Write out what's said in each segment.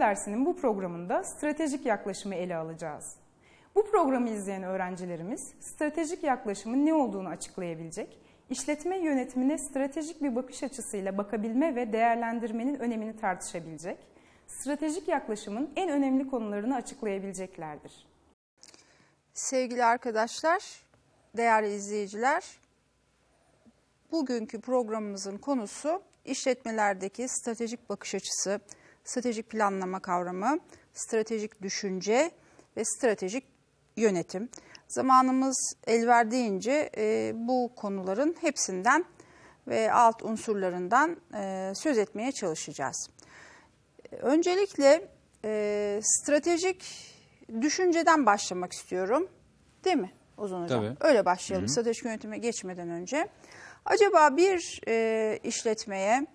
dersinin bu programında stratejik yaklaşımı ele alacağız. Bu programı izleyen öğrencilerimiz stratejik yaklaşımın ne olduğunu açıklayabilecek, işletme yönetimine stratejik bir bakış açısıyla bakabilme ve değerlendirmenin önemini tartışabilecek, stratejik yaklaşımın en önemli konularını açıklayabileceklerdir. Sevgili arkadaşlar, değerli izleyiciler, bugünkü programımızın konusu işletmelerdeki stratejik bakış açısı, stratejik planlama kavramı, stratejik düşünce ve stratejik yönetim. Zamanımız el verdiğince e, bu konuların hepsinden ve alt unsurlarından e, söz etmeye çalışacağız. Öncelikle e, stratejik düşünceden başlamak istiyorum. Değil mi Ozan Hocam? Tabii. Öyle başlayalım Hı hı. stratejik yönetime geçmeden önce. Acaba bir e, işletmeye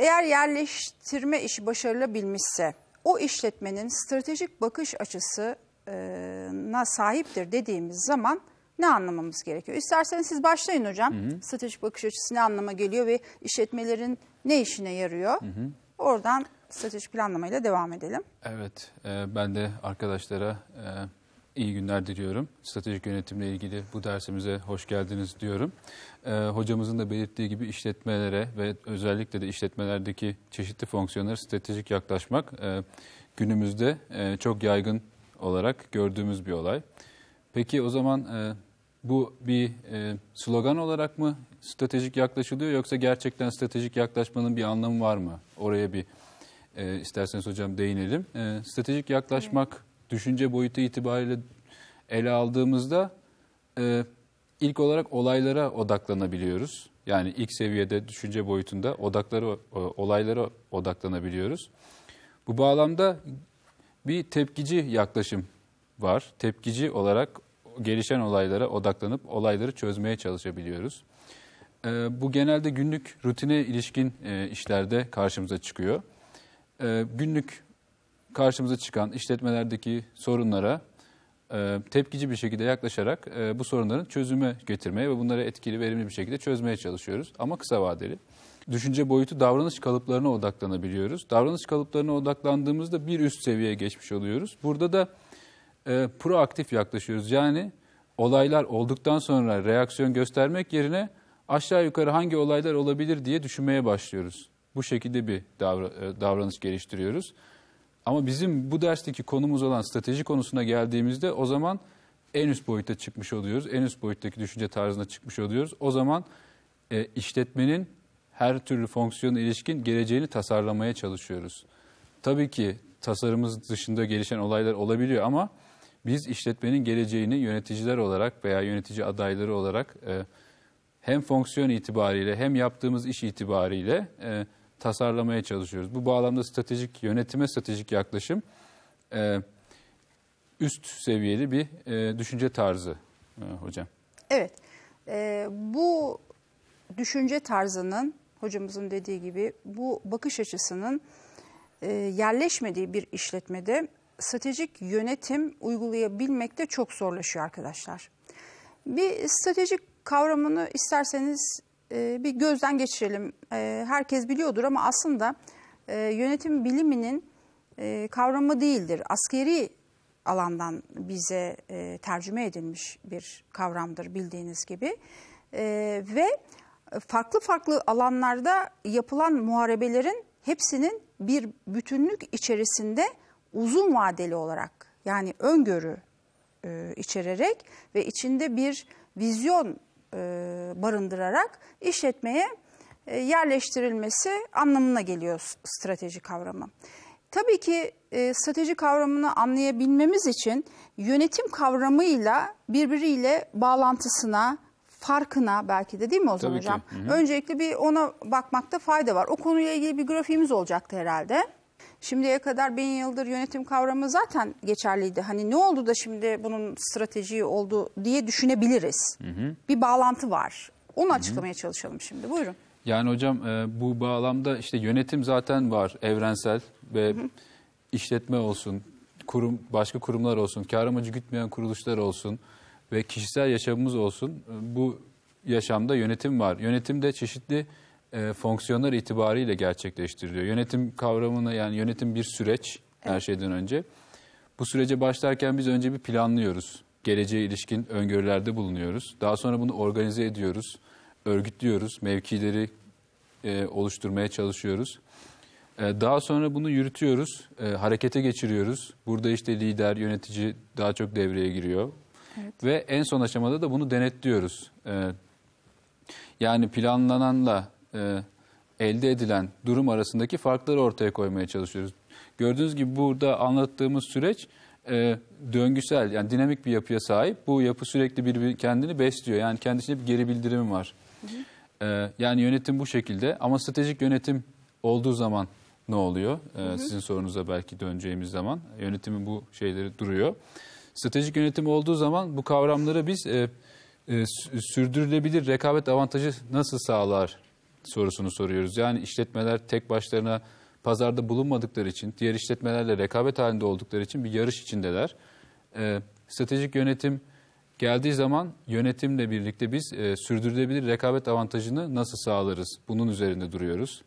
eğer yerleştirme işi başarılabilmişse o işletmenin stratejik bakış açısına sahiptir dediğimiz zaman ne anlamamız gerekiyor? İsterseniz siz başlayın hocam. Stratejik bakış açısı ne anlama geliyor ve işletmelerin ne işine yarıyor? Oradan stratejik planlamayla devam edelim. Evet, e, ben de arkadaşlara e, iyi günler diliyorum. Stratejik yönetimle ilgili bu dersimize hoş geldiniz diyorum. E, hocamızın da belirttiği gibi işletmelere ve özellikle de işletmelerdeki çeşitli fonksiyonlara stratejik yaklaşmak e, günümüzde e, çok yaygın olarak gördüğümüz bir olay. Peki o zaman e, bu bir e, slogan olarak mı stratejik yaklaşılıyor yoksa gerçekten stratejik yaklaşmanın bir anlamı var mı? Oraya bir e, isterseniz hocam değinelim. E, stratejik yaklaşmak düşünce boyutu itibariyle ele aldığımızda e, ilk olarak olaylara odaklanabiliyoruz. Yani ilk seviyede düşünce boyutunda odakları o- olaylara odaklanabiliyoruz. Bu bağlamda bir tepkici yaklaşım var. Tepkici olarak gelişen olaylara odaklanıp olayları çözmeye çalışabiliyoruz. Ee, bu genelde günlük rutine ilişkin e, işlerde karşımıza çıkıyor. Ee, günlük karşımıza çıkan işletmelerdeki sorunlara e, tepkici bir şekilde yaklaşarak e, bu sorunların çözüme getirmeye ve bunları etkili, verimli bir şekilde çözmeye çalışıyoruz. Ama kısa vadeli. Düşünce boyutu davranış kalıplarına odaklanabiliyoruz. Davranış kalıplarına odaklandığımızda bir üst seviyeye geçmiş oluyoruz. Burada da e, proaktif yaklaşıyoruz. Yani olaylar olduktan sonra reaksiyon göstermek yerine aşağı yukarı hangi olaylar olabilir diye düşünmeye başlıyoruz. Bu şekilde bir e, davranış geliştiriyoruz. Ama bizim bu dersteki konumuz olan strateji konusuna geldiğimizde o zaman en üst boyuta çıkmış oluyoruz. En üst boyuttaki düşünce tarzına çıkmış oluyoruz. O zaman e, işletmenin her türlü fonksiyona ilişkin geleceğini tasarlamaya çalışıyoruz. Tabii ki tasarımımız dışında gelişen olaylar olabiliyor ama biz işletmenin geleceğini yöneticiler olarak veya yönetici adayları olarak e, hem fonksiyon itibariyle hem yaptığımız iş itibariyle e, tasarlamaya çalışıyoruz. Bu bağlamda stratejik yönetime stratejik yaklaşım e, üst seviyeli bir e, düşünce tarzı e, hocam. Evet, bu düşünce tarzının hocamızın dediği gibi bu bakış açısının yerleşmediği bir işletmede stratejik yönetim uygulayabilmek de çok zorlaşıyor arkadaşlar. Bir stratejik kavramını isterseniz e, bir gözden geçirelim. E, herkes biliyordur ama aslında e, yönetim biliminin e, kavramı değildir. Askeri alandan bize e, tercüme edilmiş bir kavramdır bildiğiniz gibi. E, ve farklı farklı alanlarda yapılan muharebelerin hepsinin bir bütünlük içerisinde uzun vadeli olarak yani öngörü içererek ve içinde bir vizyon e, barındırarak işletmeye e, yerleştirilmesi anlamına geliyor strateji kavramı. Tabii ki e, strateji kavramını anlayabilmemiz için yönetim kavramıyla birbiriyle bağlantısına, farkına belki de değil mi Ozan Tabii ki. Hocam? Hı hı. Öncelikle bir ona bakmakta fayda var. O konuyla ilgili bir grafiğimiz olacaktı herhalde. Şimdiye kadar bin yıldır yönetim kavramı zaten geçerliydi. Hani ne oldu da şimdi bunun strateji oldu diye düşünebiliriz. Bir bağlantı var. Onu açıklamaya çalışalım şimdi. Buyurun. Yani hocam e, bu bağlamda işte yönetim zaten var evrensel ve işletme olsun, kurum başka kurumlar olsun, kar amacı gütmeyen kuruluşlar olsun ve kişisel yaşamımız olsun. e, Bu yaşamda yönetim var. Yönetimde çeşitli e, fonksiyonlar itibariyle gerçekleştiriliyor. Yönetim kavramına yani yönetim bir süreç her şeyden önce. Bu sürece başlarken biz önce bir planlıyoruz. Geleceğe ilişkin öngörülerde bulunuyoruz. Daha sonra bunu organize ediyoruz, örgütlüyoruz, mevkileri e, oluşturmaya çalışıyoruz. E, daha sonra bunu yürütüyoruz, e, harekete geçiriyoruz. Burada işte lider, yönetici daha çok devreye giriyor. Ve en son aşamada da bunu denetliyoruz. E, yani planlananla e, elde edilen durum arasındaki farkları ortaya koymaya çalışıyoruz. Gördüğünüz gibi burada anlattığımız süreç e, döngüsel yani dinamik bir yapıya sahip. Bu yapı sürekli bir kendini besliyor. Yani kendisine bir geri bildirimi var. E, yani yönetim bu şekilde ama stratejik yönetim olduğu zaman ne oluyor? E, Sizin sorunuza belki döneceğimiz zaman yönetimin bu şeyleri duruyor. Stratejik yönetim olduğu zaman bu kavramları biz e, e, sürdürülebilir rekabet avantajı nasıl sağlar sorusunu soruyoruz. Yani işletmeler tek başlarına pazarda bulunmadıkları için, diğer işletmelerle rekabet halinde oldukları için bir yarış içindeler. E, stratejik yönetim geldiği zaman yönetimle birlikte biz e, sürdürülebilir rekabet avantajını nasıl sağlarız? Bunun üzerinde duruyoruz.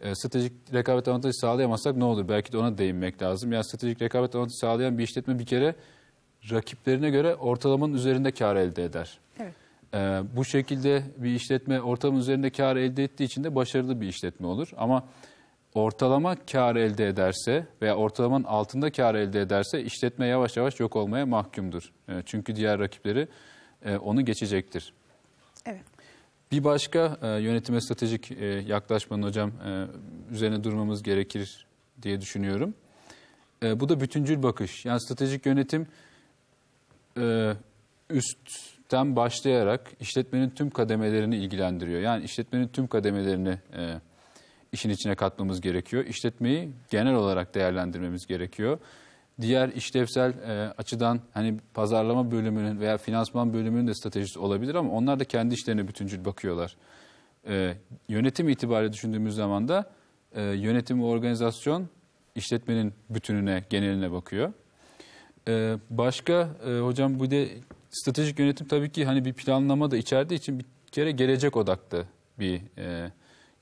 E, stratejik rekabet avantajı sağlayamazsak ne olur? Belki de ona değinmek lazım. Yani stratejik rekabet avantajı sağlayan bir işletme bir kere rakiplerine göre ortalamanın üzerinde kar elde eder. Ee, bu şekilde bir işletme ortalamanın üzerinde kar elde ettiği için de başarılı bir işletme olur. Ama ortalama kar elde ederse veya ortalamanın altında kar elde ederse işletme yavaş yavaş yok olmaya mahkumdur. Ee, çünkü diğer rakipleri e, onu geçecektir. Evet. Bir başka e, yönetime stratejik e, yaklaşmanın hocam e, üzerine durmamız gerekir diye düşünüyorum. E, bu da bütüncül bakış. Yani stratejik yönetim e, üstten başlayarak işletmenin tüm kademelerini ilgilendiriyor. Yani işletmenin tüm kademelerini e, işin içine katmamız gerekiyor. İşletmeyi genel olarak değerlendirmemiz gerekiyor. Diğer işlevsel e, açıdan hani pazarlama bölümünün veya finansman bölümünün de stratejisi olabilir ama onlar da kendi işlerine bütüncül bakıyorlar. E, yönetim itibariyle düşündüğümüz zaman da e, yönetim ve organizasyon işletmenin bütününe, geneline bakıyor. Ee, başka e, hocam bu de stratejik yönetim tabii ki hani bir planlama da içerdiği için bir kere gelecek odaklı bir e,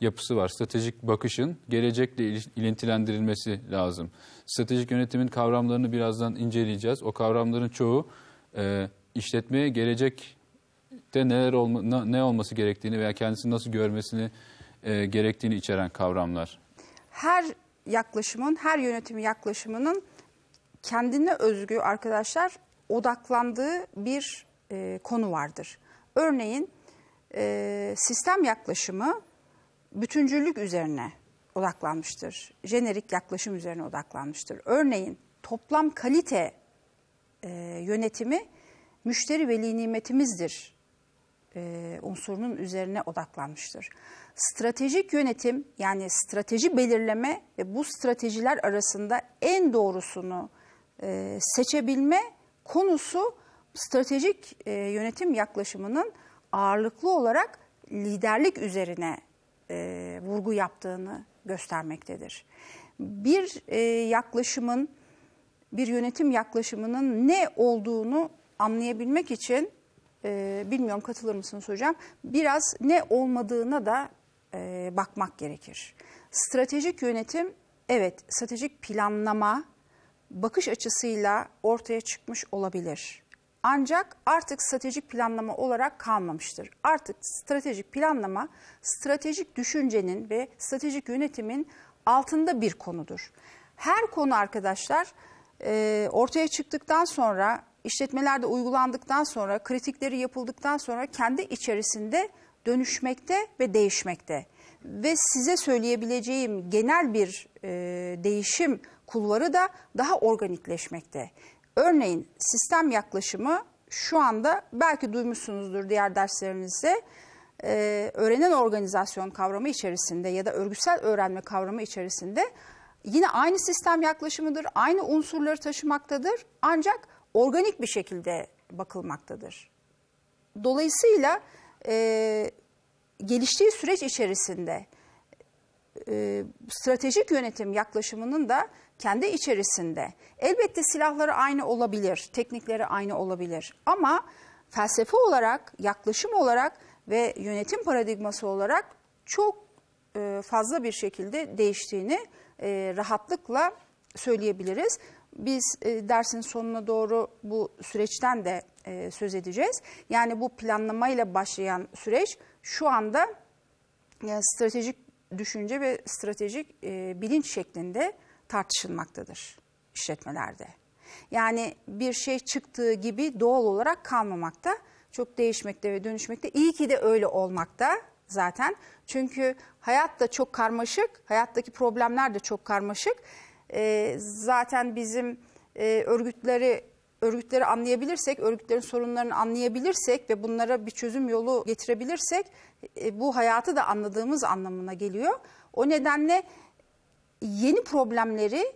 yapısı var. Stratejik bakışın gelecekle il- ilintilendirilmesi lazım. Stratejik yönetimin kavramlarını birazdan inceleyeceğiz. O kavramların çoğu e, işletmeye gelecekte neler olma, ne olması gerektiğini veya kendisini nasıl görmesini e, gerektiğini içeren kavramlar. Her yaklaşımın, her yönetim yaklaşımının kendine özgü arkadaşlar odaklandığı bir e, konu vardır. Örneğin e, sistem yaklaşımı bütüncüllük üzerine odaklanmıştır. Jenerik yaklaşım üzerine odaklanmıştır. Örneğin toplam kalite e, yönetimi müşteri veli nimetimizdir e, unsurunun üzerine odaklanmıştır. Stratejik yönetim yani strateji belirleme ve bu stratejiler arasında en doğrusunu e, seçebilme konusu stratejik e, yönetim yaklaşımının ağırlıklı olarak liderlik üzerine e, vurgu yaptığını göstermektedir. Bir e, yaklaşımın, bir yönetim yaklaşımının ne olduğunu anlayabilmek için, e, bilmiyorum katılır mısınız hocam, biraz ne olmadığına da e, bakmak gerekir. Stratejik yönetim, evet stratejik planlama, bakış açısıyla ortaya çıkmış olabilir. Ancak artık stratejik planlama olarak kalmamıştır. Artık stratejik planlama stratejik düşüncenin ve stratejik yönetimin altında bir konudur. Her konu arkadaşlar e, ortaya çıktıktan sonra işletmelerde uygulandıktan sonra kritikleri yapıldıktan sonra kendi içerisinde dönüşmekte ve değişmekte. Ve size söyleyebileceğim genel bir e, değişim kulvarı da daha organikleşmekte. Örneğin sistem yaklaşımı şu anda belki duymuşsunuzdur diğer derslerinizde e, öğrenen organizasyon kavramı içerisinde ya da örgütsel öğrenme kavramı içerisinde yine aynı sistem yaklaşımıdır, aynı unsurları taşımaktadır ancak organik bir şekilde bakılmaktadır. Dolayısıyla e, geliştiği süreç içerisinde e, stratejik yönetim yaklaşımının da kendi içerisinde elbette silahları aynı olabilir, teknikleri aynı olabilir ama felsefe olarak, yaklaşım olarak ve yönetim paradigması olarak çok e, fazla bir şekilde değiştiğini e, rahatlıkla söyleyebiliriz. Biz e, dersin sonuna doğru bu süreçten de e, söz edeceğiz. Yani bu planlamayla başlayan süreç şu anda yani stratejik düşünce ve stratejik e, bilinç şeklinde tartışılmaktadır işletmelerde. Yani bir şey çıktığı gibi doğal olarak kalmamakta, çok değişmekte ve dönüşmekte. İyi ki de öyle olmakta zaten. Çünkü hayat da çok karmaşık, hayattaki problemler de çok karmaşık. E, zaten bizim e, örgütleri örgütleri anlayabilirsek, örgütlerin sorunlarını anlayabilirsek ve bunlara bir çözüm yolu getirebilirsek e, bu hayatı da anladığımız anlamına geliyor. O nedenle yeni problemleri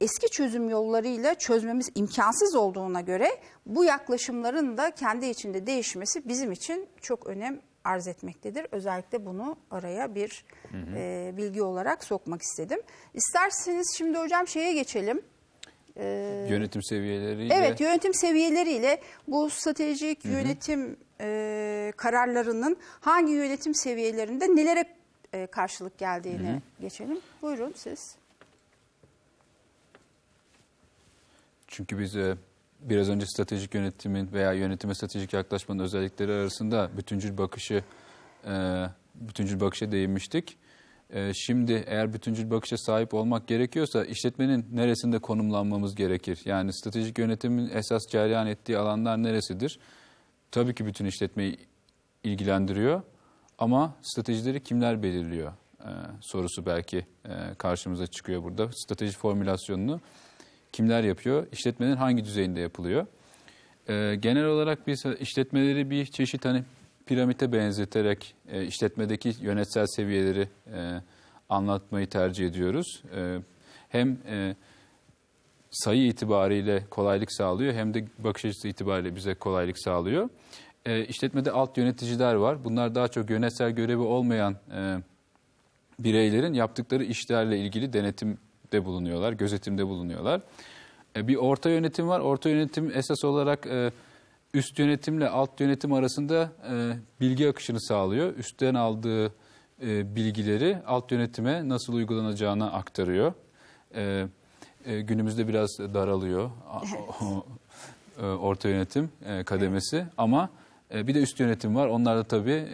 eski çözüm yollarıyla çözmemiz imkansız olduğuna göre bu yaklaşımların da kendi içinde değişmesi bizim için çok önem arz etmektedir. Özellikle bunu araya bir hı hı. E, bilgi olarak sokmak istedim. İsterseniz şimdi hocam şeye geçelim. Ee, yönetim seviyeleriyle. Evet yönetim seviyeleriyle bu stratejik hı hı. yönetim e, kararlarının hangi yönetim seviyelerinde nelere e, karşılık geldiğini hı hı. geçelim. Buyurun siz. Çünkü biz e, biraz önce stratejik yönetimin veya yönetime stratejik yaklaşmanın özellikleri arasında bütüncül bakışı e, bütüncül bakışa değinmiştik. E, şimdi eğer bütüncül bakışa sahip olmak gerekiyorsa işletmenin neresinde konumlanmamız gerekir? Yani stratejik yönetimin esas cereyan ettiği alanlar neresidir? Tabii ki bütün işletmeyi ilgilendiriyor ama stratejileri kimler belirliyor? sorusu belki karşımıza çıkıyor burada. Strateji formülasyonunu kimler yapıyor? İşletmenin hangi düzeyinde yapılıyor? Ee, genel olarak biz işletmeleri bir çeşit hani piramite benzeterek e, işletmedeki yönetsel seviyeleri e, anlatmayı tercih ediyoruz. E, hem sayı itibariyle kolaylık sağlıyor hem de bakış açısı itibariyle bize kolaylık sağlıyor. E, işletmede alt yöneticiler var. Bunlar daha çok yönetsel görevi olmayan bireylerin yaptıkları işlerle ilgili denetim de bulunuyorlar, gözetimde bulunuyorlar. E, bir orta yönetim var. Orta yönetim esas olarak e, üst yönetimle alt yönetim arasında e, bilgi akışını sağlıyor. Üstten aldığı bilgileri alt yönetime nasıl uygulanacağına aktarıyor. Günümüzde biraz daralıyor orta yönetim kademesi ama bir de üst yönetim var. Onlar da tabii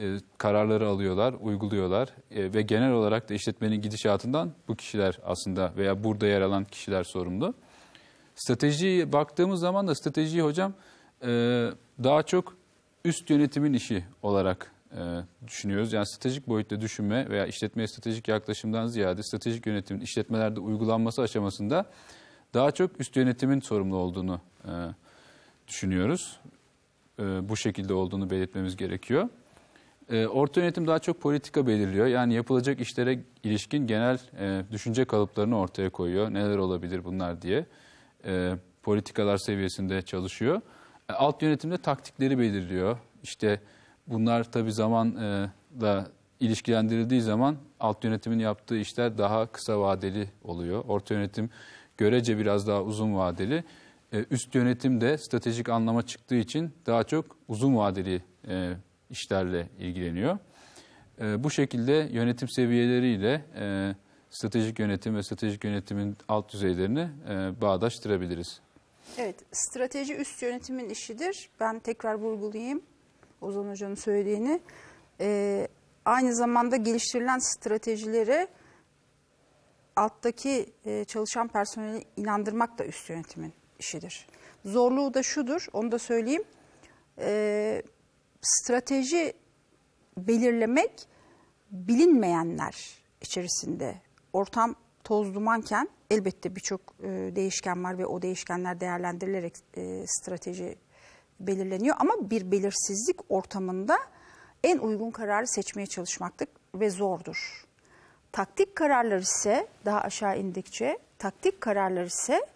e, kararları alıyorlar, uyguluyorlar e, ve genel olarak da işletmenin gidişatından bu kişiler aslında veya burada yer alan kişiler sorumlu. Stratejiye baktığımız zaman da stratejiyi hocam e, daha çok üst yönetimin işi olarak düşünüyoruz. Yani stratejik boyutta düşünme veya işletmeye stratejik yaklaşımdan ziyade stratejik yönetimin işletmelerde uygulanması aşamasında daha çok üst yönetimin sorumlu olduğunu düşünüyoruz. Bu şekilde olduğunu belirtmemiz gerekiyor. E, orta yönetim daha çok politika belirliyor. Yani yapılacak işlere ilişkin genel e, düşünce kalıplarını ortaya koyuyor. Neler olabilir bunlar diye. E, politikalar seviyesinde çalışıyor. E, alt yönetimde taktikleri belirliyor. İşte bunlar tabii zamanla ilişkilendirildiği zaman alt yönetimin yaptığı işler daha kısa vadeli oluyor. Orta yönetim görece biraz daha uzun vadeli. E, üst yönetim de stratejik anlama çıktığı için daha çok uzun vadeli e, işlerle ilgileniyor. E, bu şekilde yönetim seviyeleriyle e, stratejik yönetim ve stratejik yönetimin alt düzeylerini e, bağdaştırabiliriz. Evet, strateji üst yönetimin işidir. Ben tekrar vurgulayayım Ozan Hoca'nın söylediğini. E, aynı zamanda geliştirilen stratejileri alttaki e, çalışan personeli inandırmak da üst yönetimin işidir. Zorluğu da şudur, onu da söyleyeyim. E, strateji belirlemek bilinmeyenler içerisinde ortam toz dumanken elbette birçok e, değişken var ve o değişkenler değerlendirilerek e, strateji belirleniyor ama bir belirsizlik ortamında en uygun kararı seçmeye çalışmaktık ve zordur. Taktik kararlar ise daha aşağı indikçe taktik kararlar ise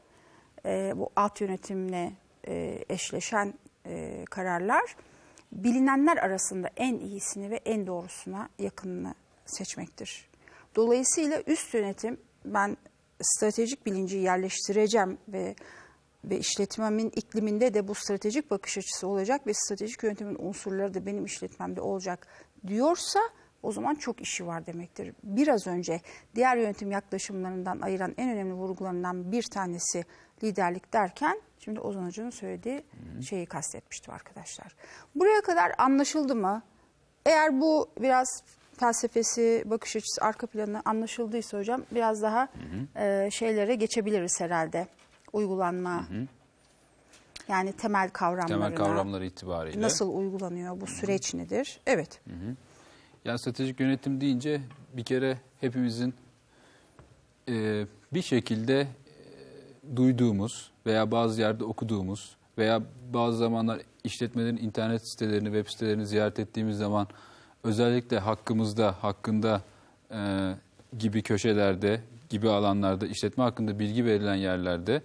e, bu alt yönetimle e, eşleşen e, kararlar bilinenler arasında en iyisini ve en doğrusuna yakınını seçmektir. Dolayısıyla üst yönetim ben stratejik bilinci yerleştireceğim ve ve işletmemin ikliminde de bu stratejik bakış açısı olacak ve stratejik yönetimin unsurları da benim işletmemde olacak diyorsa o zaman çok işi var demektir. Biraz önce diğer yönetim yaklaşımlarından ayıran en önemli vurgularından bir tanesi liderlik derken şimdi Ozan Hoca'nın söylediği şeyi kastetmiştim arkadaşlar. Buraya kadar anlaşıldı mı? Eğer bu biraz felsefesi, bakış açısı, arka planı anlaşıldıysa hocam biraz daha e, şeylere geçebiliriz herhalde. Uygulanma, yani temel kavramlarına, Temel kavramları itibariyle. nasıl uygulanıyor, bu süreç nedir? Evet. Yani stratejik yönetim deyince bir kere hepimizin e, bir şekilde e, duyduğumuz veya bazı yerde okuduğumuz veya bazı zamanlar işletmelerin internet sitelerini, web sitelerini ziyaret ettiğimiz zaman özellikle hakkımızda, hakkında e, gibi köşelerde, gibi alanlarda, işletme hakkında bilgi verilen yerlerde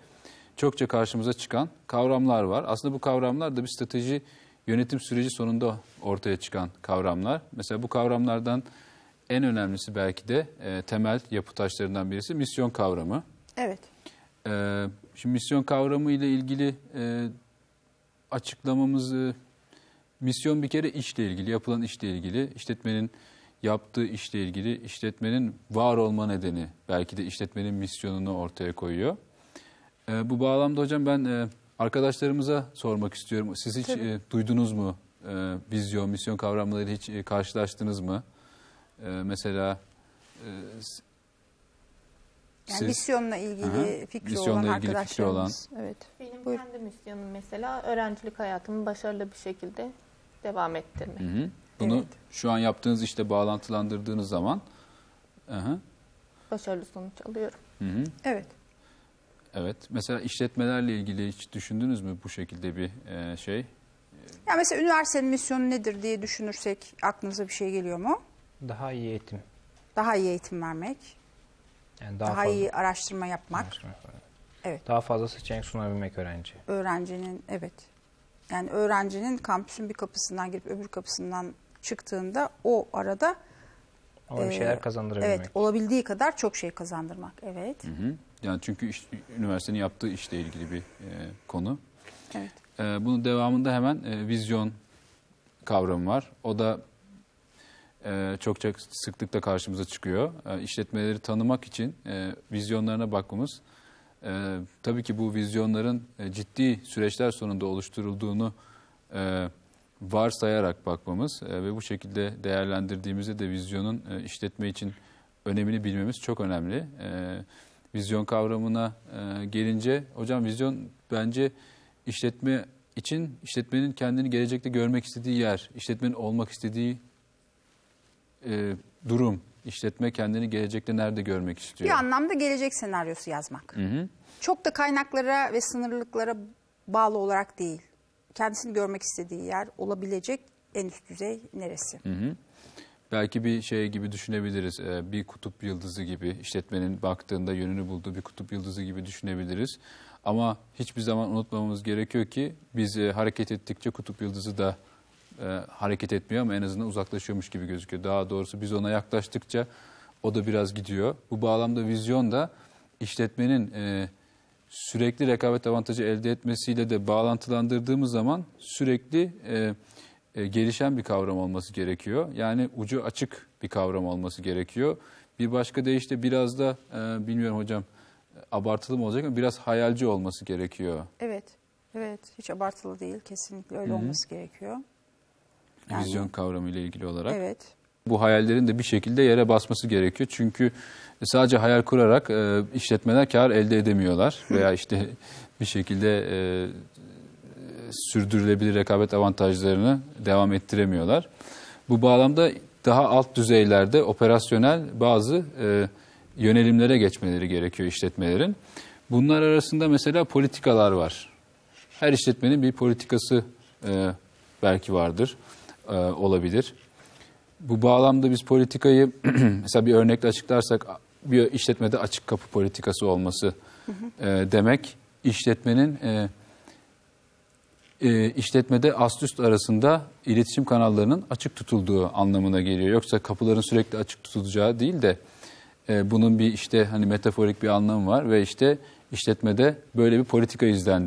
çokça karşımıza çıkan kavramlar var. Aslında bu kavramlar da bir strateji yönetim süreci sonunda ortaya çıkan kavramlar. Mesela bu kavramlardan en önemlisi belki de e, temel yapı taşlarından birisi misyon kavramı. Evet. Ee, şimdi misyon kavramı ile ilgili e, açıklamamızı misyon bir kere işle ilgili, yapılan işle ilgili, işletmenin yaptığı işle ilgili, işletmenin var olma nedeni, belki de işletmenin misyonunu ortaya koyuyor. Ee, bu bağlamda hocam ben e, arkadaşlarımıza sormak istiyorum. Siz hiç Tabii. e, duydunuz mu e, vizyon, misyon kavramları hiç e, karşılaştınız mı? E, mesela e, Yani siz- misyonla ilgili Aha, fikri misyonla olan ilgili fikri arkadaşlarımız. Evet. Benim Buyur. kendi misyonum mesela öğrencilik hayatımı başarılı bir şekilde devam ettirmek. Hı hı. Bunu Evet. şu an yaptığınız işte bağlantılandırdığınız zaman hı, Başarılı sonuç alıyorum. hı hı, Evet. Evet. Mesela işletmelerle ilgili hiç düşündünüz mü bu şekilde bir e, şey? Ya mesela üniversitenin misyonu nedir diye düşünürsek aklınıza bir şey geliyor mu? Daha iyi eğitim. Daha iyi eğitim vermek, Yani daha, daha, fazla, iyi araştırma yapmak, Evet. Daha fazla seçenek sunabilmek öğrenci. öğrencinin evet. Yani öğrencinin kampüsün bir kapısından girip öbür kapısından çıktığında o arada Ama bir Ee, şeyler kazandırabilmek. evet olabildiği kadar çok şey kazandırmak. Evet. Hı hı. Yani çünkü iş- üniversitenin yaptığı işle ilgili bir e, konu. Evet. E, bunun devamında hemen e, vizyon kavramı var. O da e, çokça sıklıkla karşımıza çıkıyor. E, işletmeleri tanımak için e, vizyonlarına bakmamız, e, tabii ki bu vizyonların e, ciddi süreçler sonunda oluşturulduğunu e, varsayarak bakmamız e, ve bu şekilde değerlendirdiğimizde de vizyonun e, işletme için önemini bilmemiz çok önemli. E, vizyon kavramına e, gelince, hocam vizyon bence işletme için işletmenin kendini gelecekte görmek istediği yer, işletmenin olmak istediği e, durum, işletme kendini gelecekte nerede görmek istiyor? Bir anlamda gelecek senaryosu yazmak. Hı hı. Çok da kaynaklara ve sınırlılıklara bağlı olarak değil. Kendisini görmek istediği yer olabilecek en üst düzey neresi? Hı hı. Belki bir şey gibi düşünebiliriz. Ee, Bir kutup yıldızı gibi işletmenin baktığında yönünü bulduğu bir kutup yıldızı gibi düşünebiliriz. Ama hiçbir zaman unutmamamız gerekiyor ki biz e, hareket ettikçe kutup yıldızı da e, hareket etmiyor ama en azından uzaklaşıyormuş gibi gözüküyor. Daha doğrusu biz ona yaklaştıkça o da biraz gidiyor. Bu bağlamda vizyon da işletmenin e, sürekli rekabet avantajı elde etmesiyle de bağlantılandırdığımız zaman sürekli e, gelişen bir kavram olması gerekiyor. Yani ucu açık bir kavram olması gerekiyor. Bir başka deyişle biraz da e, bilmiyorum hocam abartılı mı olacak ama biraz hayalci olması gerekiyor. Evet. Evet. Hiç abartılı değil. Kesinlikle öyle olması gerekiyor. Yani- Vizyon kavramı ile ilgili olarak. Evet. Bu hayallerin de bir şekilde yere basması gerekiyor. Çünkü sadece hayal kurarak e, işletmeler kar elde edemiyorlar. Veya işte bir şekilde e, sürdürülebilir rekabet avantajlarını devam ettiremiyorlar. Bu bağlamda daha alt düzeylerde operasyonel bazı e, yönelimlere geçmeleri gerekiyor işletmelerin. Bunlar arasında mesela politikalar var. Her işletmenin bir politikası e, belki vardır, e, olabilir. Bu bağlamda biz politikayı mesela bir örnekle açıklarsak bir işletmede açık kapı politikası olması e, demek işletmenin e, e, işletmede ast üst arasında iletişim kanallarının açık tutulduğu anlamına geliyor. Yoksa kapıların sürekli açık tutulacağı değil de e, bunun bir işte hani metaforik bir anlamı var ve işte işletmede böyle bir politika izlendi.